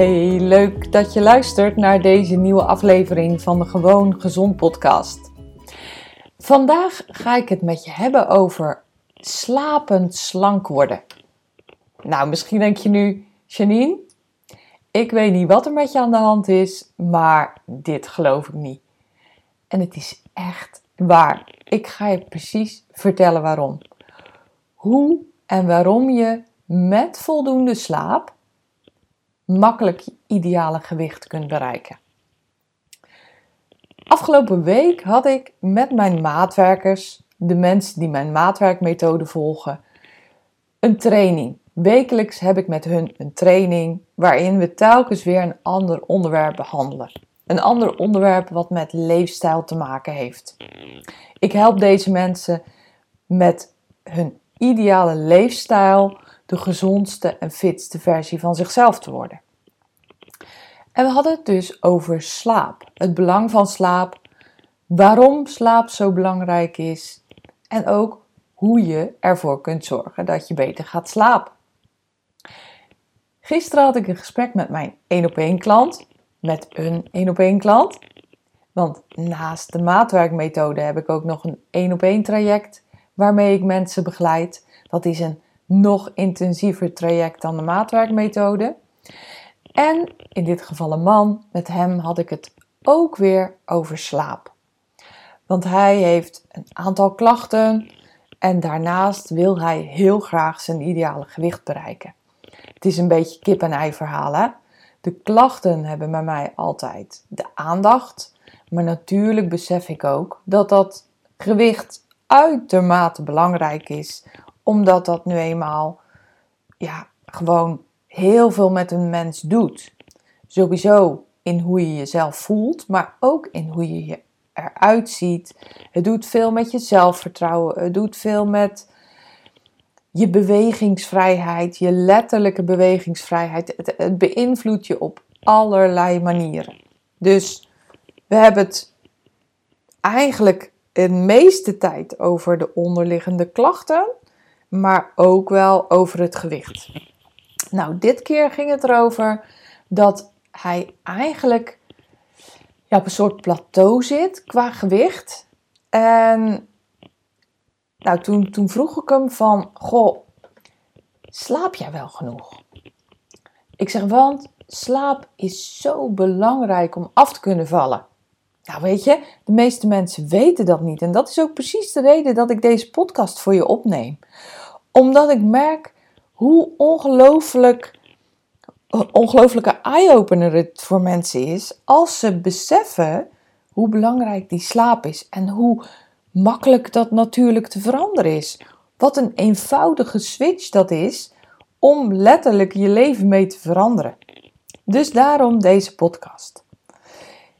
Hey, leuk dat je luistert naar deze nieuwe aflevering van de Gewoon Gezond podcast. Vandaag ga ik het met je hebben over slapend slank worden. Nou, misschien denk je nu, Janine, ik weet niet wat er met je aan de hand is, maar dit geloof ik niet. En het is echt waar. Ik ga je precies vertellen waarom. Hoe en waarom je met voldoende slaap makkelijk je ideale gewicht kunt bereiken. Afgelopen week had ik met mijn maatwerkers, de mensen die mijn maatwerkmethode volgen, een training. Wekelijks heb ik met hun een training waarin we telkens weer een ander onderwerp behandelen. Een ander onderwerp wat met leefstijl te maken heeft. Ik help deze mensen met hun ideale leefstijl de gezondste en fitste versie van zichzelf te worden. En we hadden het dus over slaap. Het belang van slaap, waarom slaap zo belangrijk is en ook hoe je ervoor kunt zorgen dat je beter gaat slapen. Gisteren had ik een gesprek met mijn 1 op 1 klant, met een 1 op 1 klant. Want naast de maatwerkmethode heb ik ook nog een 1 op 1 traject waarmee ik mensen begeleid. Dat is een nog intensiever traject dan de maatwerkmethode. En in dit geval een man, met hem had ik het ook weer over slaap. Want hij heeft een aantal klachten en daarnaast wil hij heel graag zijn ideale gewicht bereiken. Het is een beetje kip-en-ei verhaal. Hè? De klachten hebben bij mij altijd de aandacht. Maar natuurlijk besef ik ook dat dat gewicht uitermate belangrijk is. Omdat dat nu eenmaal ja, gewoon heel veel met een mens doet. Sowieso in hoe je jezelf voelt, maar ook in hoe je je eruit ziet. Het doet veel met je zelfvertrouwen. Het doet veel met je bewegingsvrijheid, je letterlijke bewegingsvrijheid. Het, het beïnvloedt je op allerlei manieren. Dus we hebben het eigenlijk de meeste tijd over de onderliggende klachten, maar ook wel over het gewicht. Nou, dit keer ging het erover dat hij eigenlijk ja, op een soort plateau zit qua gewicht. En nou, toen, toen vroeg ik hem van, goh, slaap jij wel genoeg? Ik zeg, want slaap is zo belangrijk om af te kunnen vallen. Nou, weet je, de meeste mensen weten dat niet. En dat is ook precies de reden dat ik deze podcast voor je opneem. Omdat ik merk hoe ongelooflijk, ongelooflijke eye-opener het voor mensen is als ze beseffen hoe belangrijk die slaap is en hoe makkelijk dat natuurlijk te veranderen is. Wat een eenvoudige switch dat is om letterlijk je leven mee te veranderen. Dus daarom deze podcast.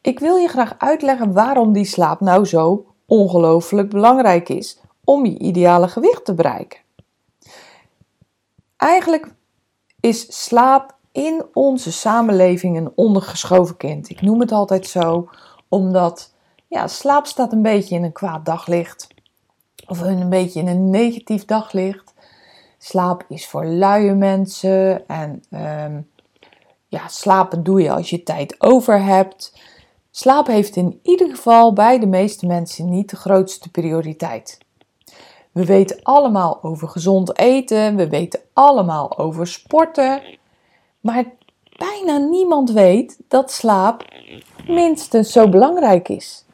Ik wil je graag uitleggen waarom die slaap nou zo ongelooflijk belangrijk is om je ideale gewicht te bereiken. Eigenlijk is slaap in onze samenleving een ondergeschoven kind. Ik noem het altijd zo, omdat ja, slaap staat een beetje in een kwaad daglicht. Of een beetje in een negatief daglicht. Slaap is voor luie mensen. En um, ja, slapen doe je als je tijd over hebt. Slaap heeft in ieder geval bij de meeste mensen niet de grootste prioriteit. We weten allemaal over gezond eten, we weten allemaal over sporten, Maar bijna niemand weet dat slaap minstens zo belangrijk is.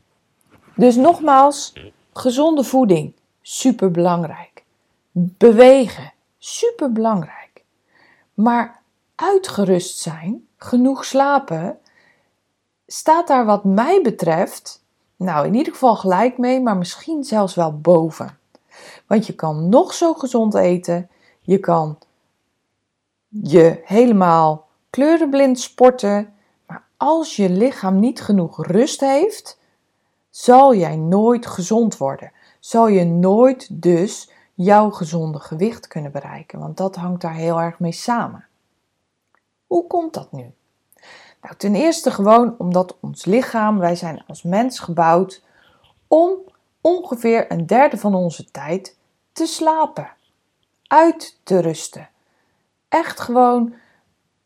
Dus nogmaals, gezonde voeding, super belangrijk. Bewegen, super belangrijk. Maar uitgerust zijn, genoeg slapen, staat daar wat mij betreft, nou in ieder geval gelijk mee, maar misschien zelfs wel boven. Want je kan nog zo gezond eten, je kan je helemaal kleurenblind sporten, maar als je lichaam niet genoeg rust heeft, zal jij nooit gezond worden. Zal je nooit dus jouw gezonde gewicht kunnen bereiken, want dat hangt daar heel erg mee samen. Hoe komt dat nu? Nou, ten eerste gewoon omdat ons lichaam, wij zijn als mens gebouwd om ongeveer een derde van onze tijd te slapen, uit te rusten. Echt gewoon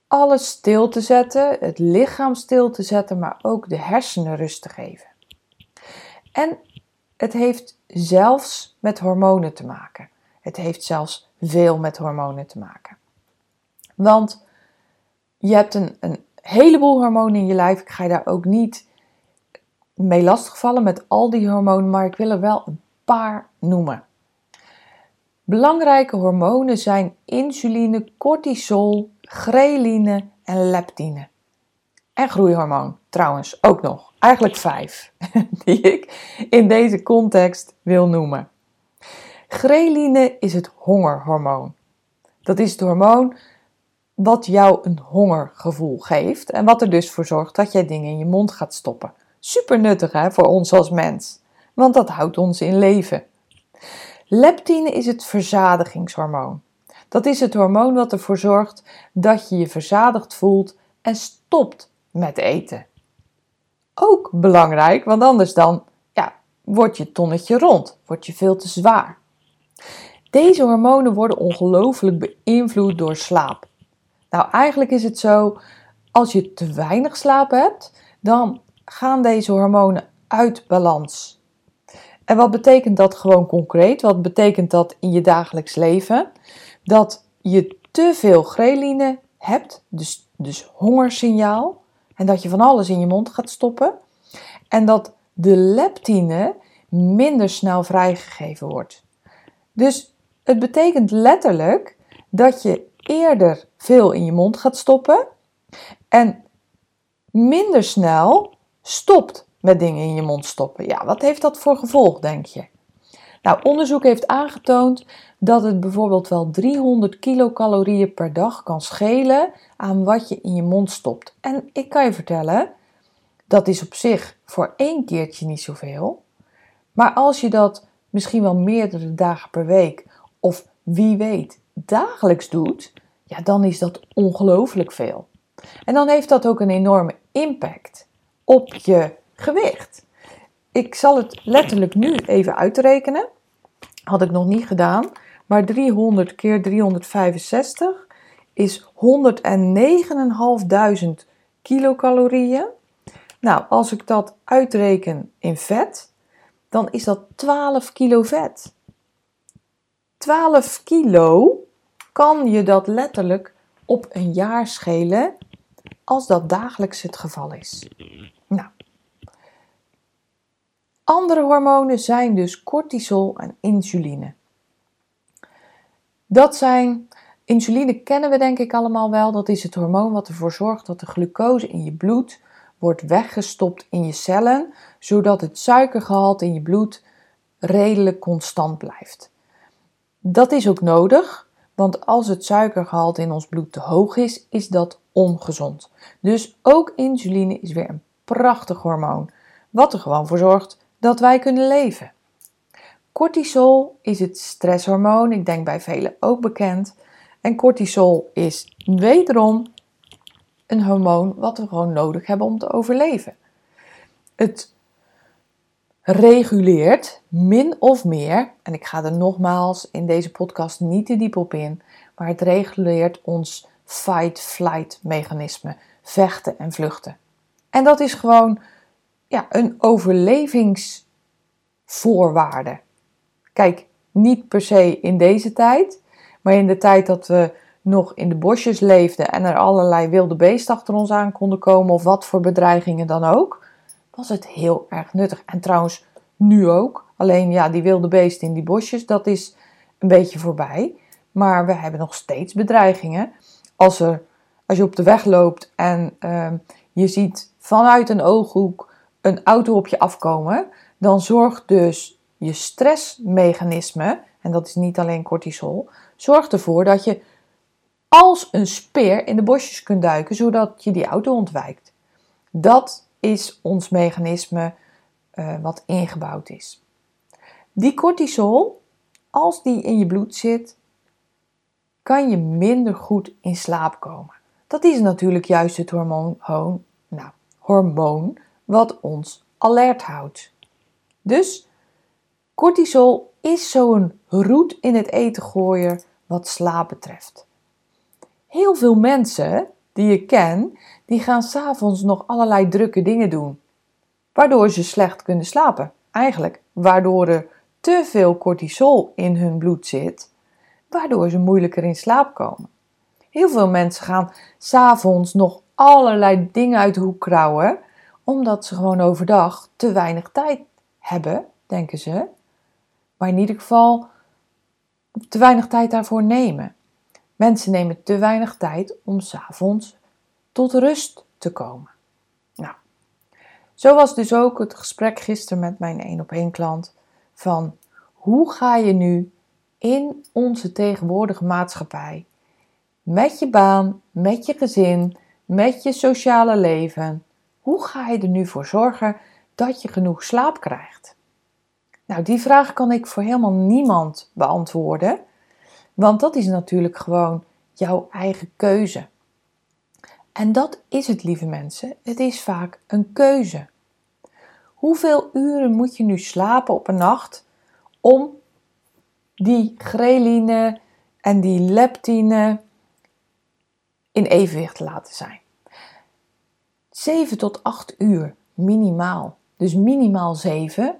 alles stil te zetten, het lichaam stil te zetten, maar ook de hersenen rust te geven. En het heeft zelfs met hormonen te maken. Het heeft zelfs veel met hormonen te maken. Want je hebt een, een heleboel hormonen in je lijf. Ik ga je daar ook niet mee lastigvallen met al die hormonen, maar ik wil er wel een paar noemen. Belangrijke hormonen zijn insuline, cortisol, ghreline en leptine. En groeihormoon trouwens ook nog. Eigenlijk vijf die ik in deze context wil noemen. Ghreline is het hongerhormoon. Dat is het hormoon wat jou een hongergevoel geeft en wat er dus voor zorgt dat jij dingen in je mond gaat stoppen. Super nuttig hè, voor ons als mens, want dat houdt ons in leven. Leptine is het verzadigingshormoon. Dat is het hormoon wat ervoor zorgt dat je je verzadigd voelt en stopt met eten. Ook belangrijk, want anders dan ja, wordt je tonnetje rond, wordt je veel te zwaar. Deze hormonen worden ongelooflijk beïnvloed door slaap. Nou, eigenlijk is het zo, als je te weinig slaap hebt, dan gaan deze hormonen uit balans. En wat betekent dat gewoon concreet? Wat betekent dat in je dagelijks leven? Dat je te veel ghreline hebt, dus, dus hongersignaal, en dat je van alles in je mond gaat stoppen. En dat de leptine minder snel vrijgegeven wordt. Dus het betekent letterlijk dat je eerder veel in je mond gaat stoppen en minder snel stopt met dingen in je mond stoppen. Ja, wat heeft dat voor gevolg, denk je? Nou, onderzoek heeft aangetoond dat het bijvoorbeeld wel 300 kilocalorieën per dag kan schelen aan wat je in je mond stopt. En ik kan je vertellen, dat is op zich voor één keertje niet zoveel. Maar als je dat misschien wel meerdere dagen per week of wie weet dagelijks doet, ja, dan is dat ongelooflijk veel. En dan heeft dat ook een enorme impact op je gewicht. Ik zal het letterlijk nu even uitrekenen. Had ik nog niet gedaan. Maar 300 keer 365 is 109.500 kilocalorieën. Nou, als ik dat uitreken in vet, dan is dat 12 kilo vet. 12 kilo kan je dat letterlijk op een jaar schelen als dat dagelijks het geval is. Andere hormonen zijn dus cortisol en insuline. Dat zijn, insuline kennen we denk ik allemaal wel, dat is het hormoon wat ervoor zorgt dat de glucose in je bloed wordt weggestopt in je cellen, zodat het suikergehalte in je bloed redelijk constant blijft. Dat is ook nodig, want als het suikergehalte in ons bloed te hoog is, is dat ongezond. Dus ook insuline is weer een prachtig hormoon, wat er gewoon voor zorgt dat wij kunnen leven. Cortisol is het stresshormoon, ik denk bij velen ook bekend. En cortisol is wederom een hormoon wat we gewoon nodig hebben om te overleven. Het reguleert min of meer, en ik ga er nogmaals in deze podcast niet te diep op in, maar het reguleert ons fight-flight mechanisme, vechten en vluchten. En dat is gewoon ja, een overlevingsvoorwaarde. Kijk, niet per se in deze tijd, maar in de tijd dat we nog in de bosjes leefden en er allerlei wilde beesten achter ons aan konden komen of wat voor bedreigingen dan ook, was het heel erg nuttig. En trouwens, nu ook. Alleen ja, die wilde beesten in die bosjes, dat is een beetje voorbij. Maar we hebben nog steeds bedreigingen. Als, er, als je op de weg loopt en uh, je ziet vanuit een ooghoek een auto op je afkomen, dan zorgt dus je stressmechanisme, en dat is niet alleen cortisol, zorgt ervoor dat je als een speer in de bosjes kunt duiken, zodat je die auto ontwijkt. Dat is ons mechanisme uh, wat ingebouwd is. Die cortisol, als die in je bloed zit, kan je minder goed in slaap komen. Dat is natuurlijk juist het hormoon, nou, hormoon wat ons alert houdt. Dus cortisol is zo'n roet in het eten gooien wat slaap betreft. Heel veel mensen die ik ken, die gaan s'avonds nog allerlei drukke dingen doen, waardoor ze slecht kunnen slapen. Eigenlijk waardoor er te veel cortisol in hun bloed zit, waardoor ze moeilijker in slaap komen. Heel veel mensen gaan s'avonds nog allerlei dingen uit de hoek krauwen, omdat ze gewoon overdag te weinig tijd hebben, denken ze. Maar in ieder geval te weinig tijd daarvoor nemen. Mensen nemen te weinig tijd om s'avonds tot rust te komen. Nou, zo was dus ook het gesprek gisteren met mijn één op één klant van hoe ga je nu in onze tegenwoordige maatschappij met je baan, met je gezin, met je sociale leven, hoe ga je er nu voor zorgen dat je genoeg slaap krijgt? Nou, die vraag kan ik voor helemaal niemand beantwoorden, want dat is natuurlijk gewoon jouw eigen keuze. En dat is het, lieve mensen. Het is vaak een keuze. Hoeveel uren moet je nu slapen op een nacht om die ghreline en die leptine in evenwicht te laten zijn? 7 tot 8 uur minimaal. Dus minimaal 7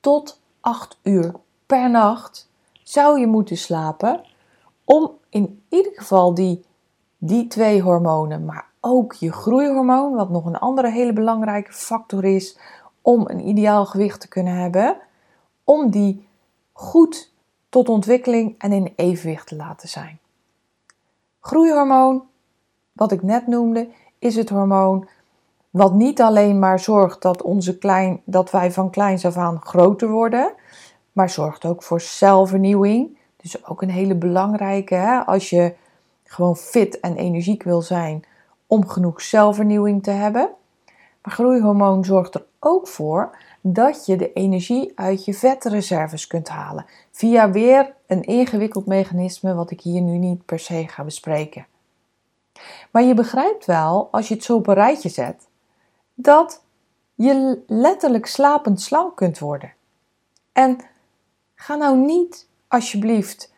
tot 8 uur per nacht zou je moeten slapen om in ieder geval die, die twee hormonen, maar ook je groeihormoon, wat nog een andere hele belangrijke factor is om een ideaal gewicht te kunnen hebben, om die goed tot ontwikkeling en in evenwicht te laten zijn. Groeihormoon, wat ik net noemde, is het hormoon wat niet alleen maar zorgt dat, onze klein, dat wij van kleins af aan groter worden, maar zorgt ook voor celvernieuwing. Dus ook een hele belangrijke, hè, als je gewoon fit en energiek wil zijn, om genoeg celvernieuwing te hebben. Maar groeihormoon zorgt er ook voor dat je de energie uit je vetreserves kunt halen. Via weer een ingewikkeld mechanisme wat ik hier nu niet per se ga bespreken. Maar je begrijpt wel, als je het zo op een rijtje zet, dat je letterlijk slapend slank kunt worden. En ga nou niet alsjeblieft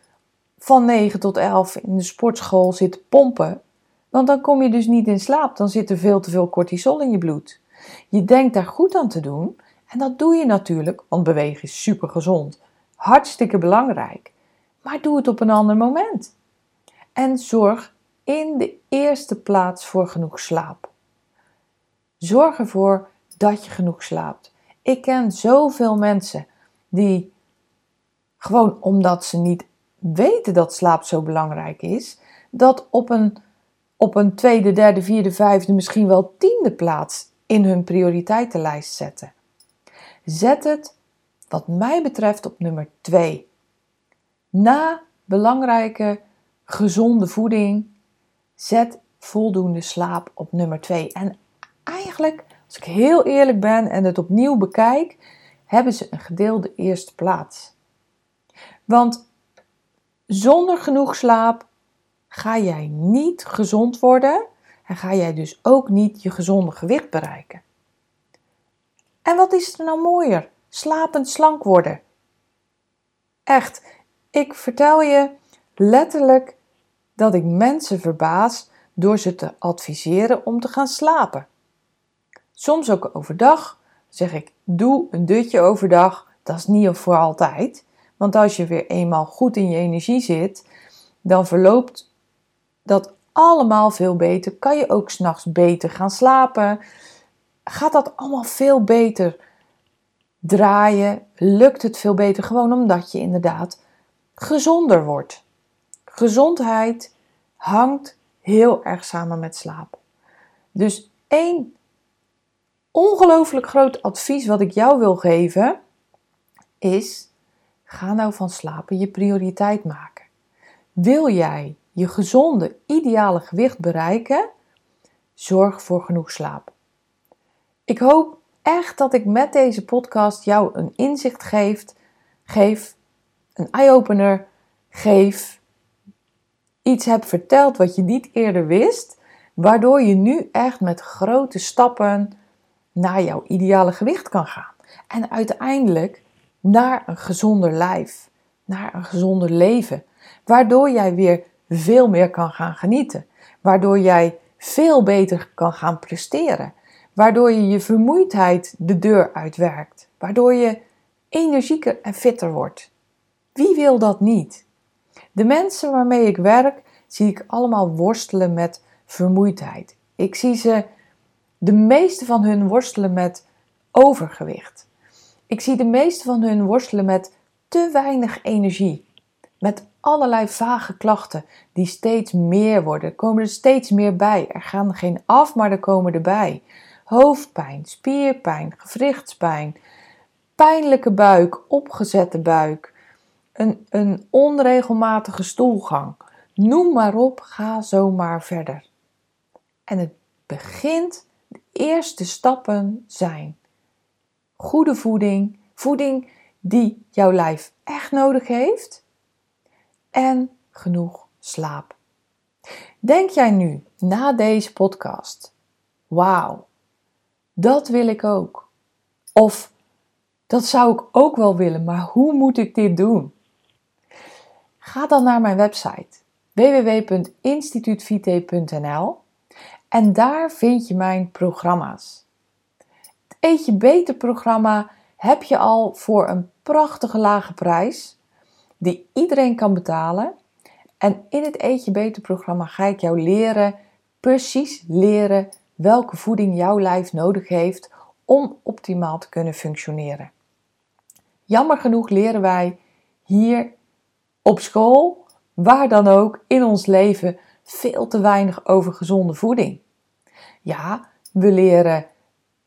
van 9 tot 11 in de sportschool zitten pompen, want dan kom je dus niet in slaap. Dan zit er veel te veel cortisol in je bloed. Je denkt daar goed aan te doen en dat doe je natuurlijk, want bewegen is super gezond, hartstikke belangrijk. Maar doe het op een ander moment. En zorg in de eerste plaats voor genoeg slaap. Zorg ervoor dat je genoeg slaapt. Ik ken zoveel mensen die gewoon omdat ze niet weten dat slaap zo belangrijk is, dat op een, op een tweede, derde, vierde, vijfde, misschien wel tiende plaats in hun prioriteitenlijst zetten. Zet het, wat mij betreft, op nummer 2. Na belangrijke, gezonde voeding, zet voldoende slaap op nummer 2. En eigenlijk, als ik heel eerlijk ben en het opnieuw bekijk, hebben ze een gedeelde eerste plaats. Want zonder genoeg slaap ga jij niet gezond worden en ga jij dus ook niet je gezonde gewicht bereiken. En wat is er nou mooier? Slapend slank worden. Echt, ik vertel je letterlijk dat ik mensen verbaas door ze te adviseren om te gaan slapen. Soms ook overdag zeg ik: doe een dutje overdag. Dat is niet voor altijd. Want als je weer eenmaal goed in je energie zit, dan verloopt dat allemaal veel beter. Kan je ook s'nachts beter gaan slapen. Gaat dat allemaal veel beter draaien? Lukt het veel beter? Gewoon omdat je inderdaad gezonder wordt. Gezondheid hangt heel erg samen met slaap. Dus één ongelooflijk groot advies wat ik jou wil geven is: ga nou van slapen je prioriteit maken. Wil jij je gezonde, ideale gewicht bereiken? Zorg voor genoeg slaap. Ik hoop echt dat ik met deze podcast jou een inzicht geef, geef een eye-opener geef, iets heb verteld wat je niet eerder wist, waardoor je nu echt met grote stappen naar jouw ideale gewicht kan gaan. En uiteindelijk naar een gezonder lijf, naar een gezonder leven, waardoor jij weer veel meer kan gaan genieten, waardoor jij veel beter kan gaan presteren, waardoor je je vermoeidheid de deur uitwerkt, waardoor je energieker en fitter wordt. Wie wil dat niet? De mensen waarmee ik werk, zie ik allemaal worstelen met vermoeidheid. Ik zie ze, de meeste van hun worstelen met overgewicht. Ik zie de meeste van hun worstelen met te weinig energie. Met allerlei vage klachten die steeds meer worden. Er komen er steeds meer bij. Er gaan geen af, maar er komen erbij. Hoofdpijn, spierpijn, gewrichtspijn, pijnlijke buik, opgezette buik, een, een onregelmatige stoelgang. Noem maar op, ga zomaar verder. En het begint, eerste stappen zijn goede voeding, voeding die jouw lijf echt nodig heeft en genoeg slaap. Denk jij nu na deze podcast, wauw, dat wil ik ook. Of dat zou ik ook wel willen, maar hoe moet ik dit doen? Ga dan naar mijn website www.instituutvite.nl en daar vind je mijn programma's. Het Eet je Beter programma heb je al voor een prachtige lage prijs die iedereen kan betalen. En in het Eet je Beter programma ga ik jou leren, precies leren welke voeding jouw lijf nodig heeft om optimaal te kunnen functioneren. Jammer genoeg leren wij hier op school, waar dan ook in ons leven, veel te weinig over gezonde voeding. Ja, we leren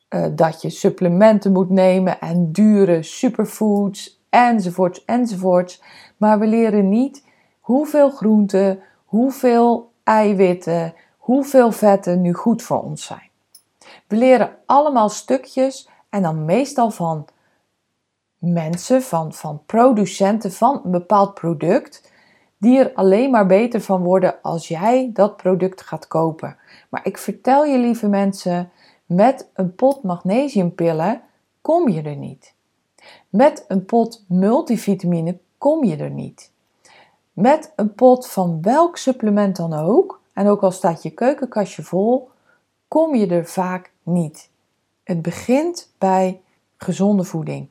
uh, dat je supplementen moet nemen en dure superfoods enzovoorts enzovoorts. Maar we leren niet hoeveel groenten, hoeveel eiwitten, hoeveel vetten nu goed voor ons zijn. We leren allemaal stukjes en dan meestal van mensen, van, van producenten van een bepaald product, die er alleen maar beter van worden als jij dat product gaat kopen. Maar ik vertel je, lieve mensen, met een pot magnesiumpillen kom je er niet. Met een pot multivitamine kom je er niet. Met een pot van welk supplement dan ook, en ook al staat je keukenkastje vol, kom je er vaak niet. Het begint bij gezonde voeding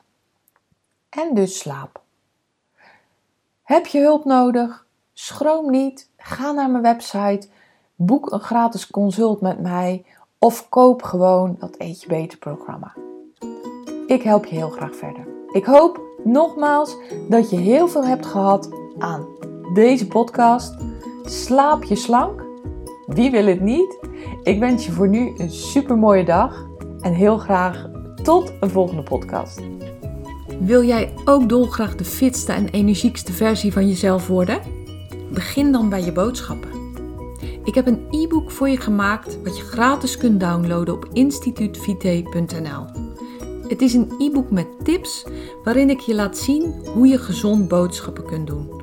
en dus slaap. Heb je hulp nodig? Schroom niet, ga naar mijn website, boek een gratis consult met mij of koop gewoon dat Eet je Beter programma. Ik help je heel graag verder. Ik hoop nogmaals dat je heel veel hebt gehad aan deze podcast. Slaap je slank? Wie wil het niet? Ik wens je voor nu een super mooie dag en heel graag tot een volgende podcast. Wil jij ook dolgraag de fitste en energiekste versie van jezelf worden? Begin dan bij je boodschappen. Ik heb een e-book voor je gemaakt wat je gratis kunt downloaden op instituutvite.nl. Het is een e-book met tips waarin ik je laat zien hoe je gezond boodschappen kunt doen.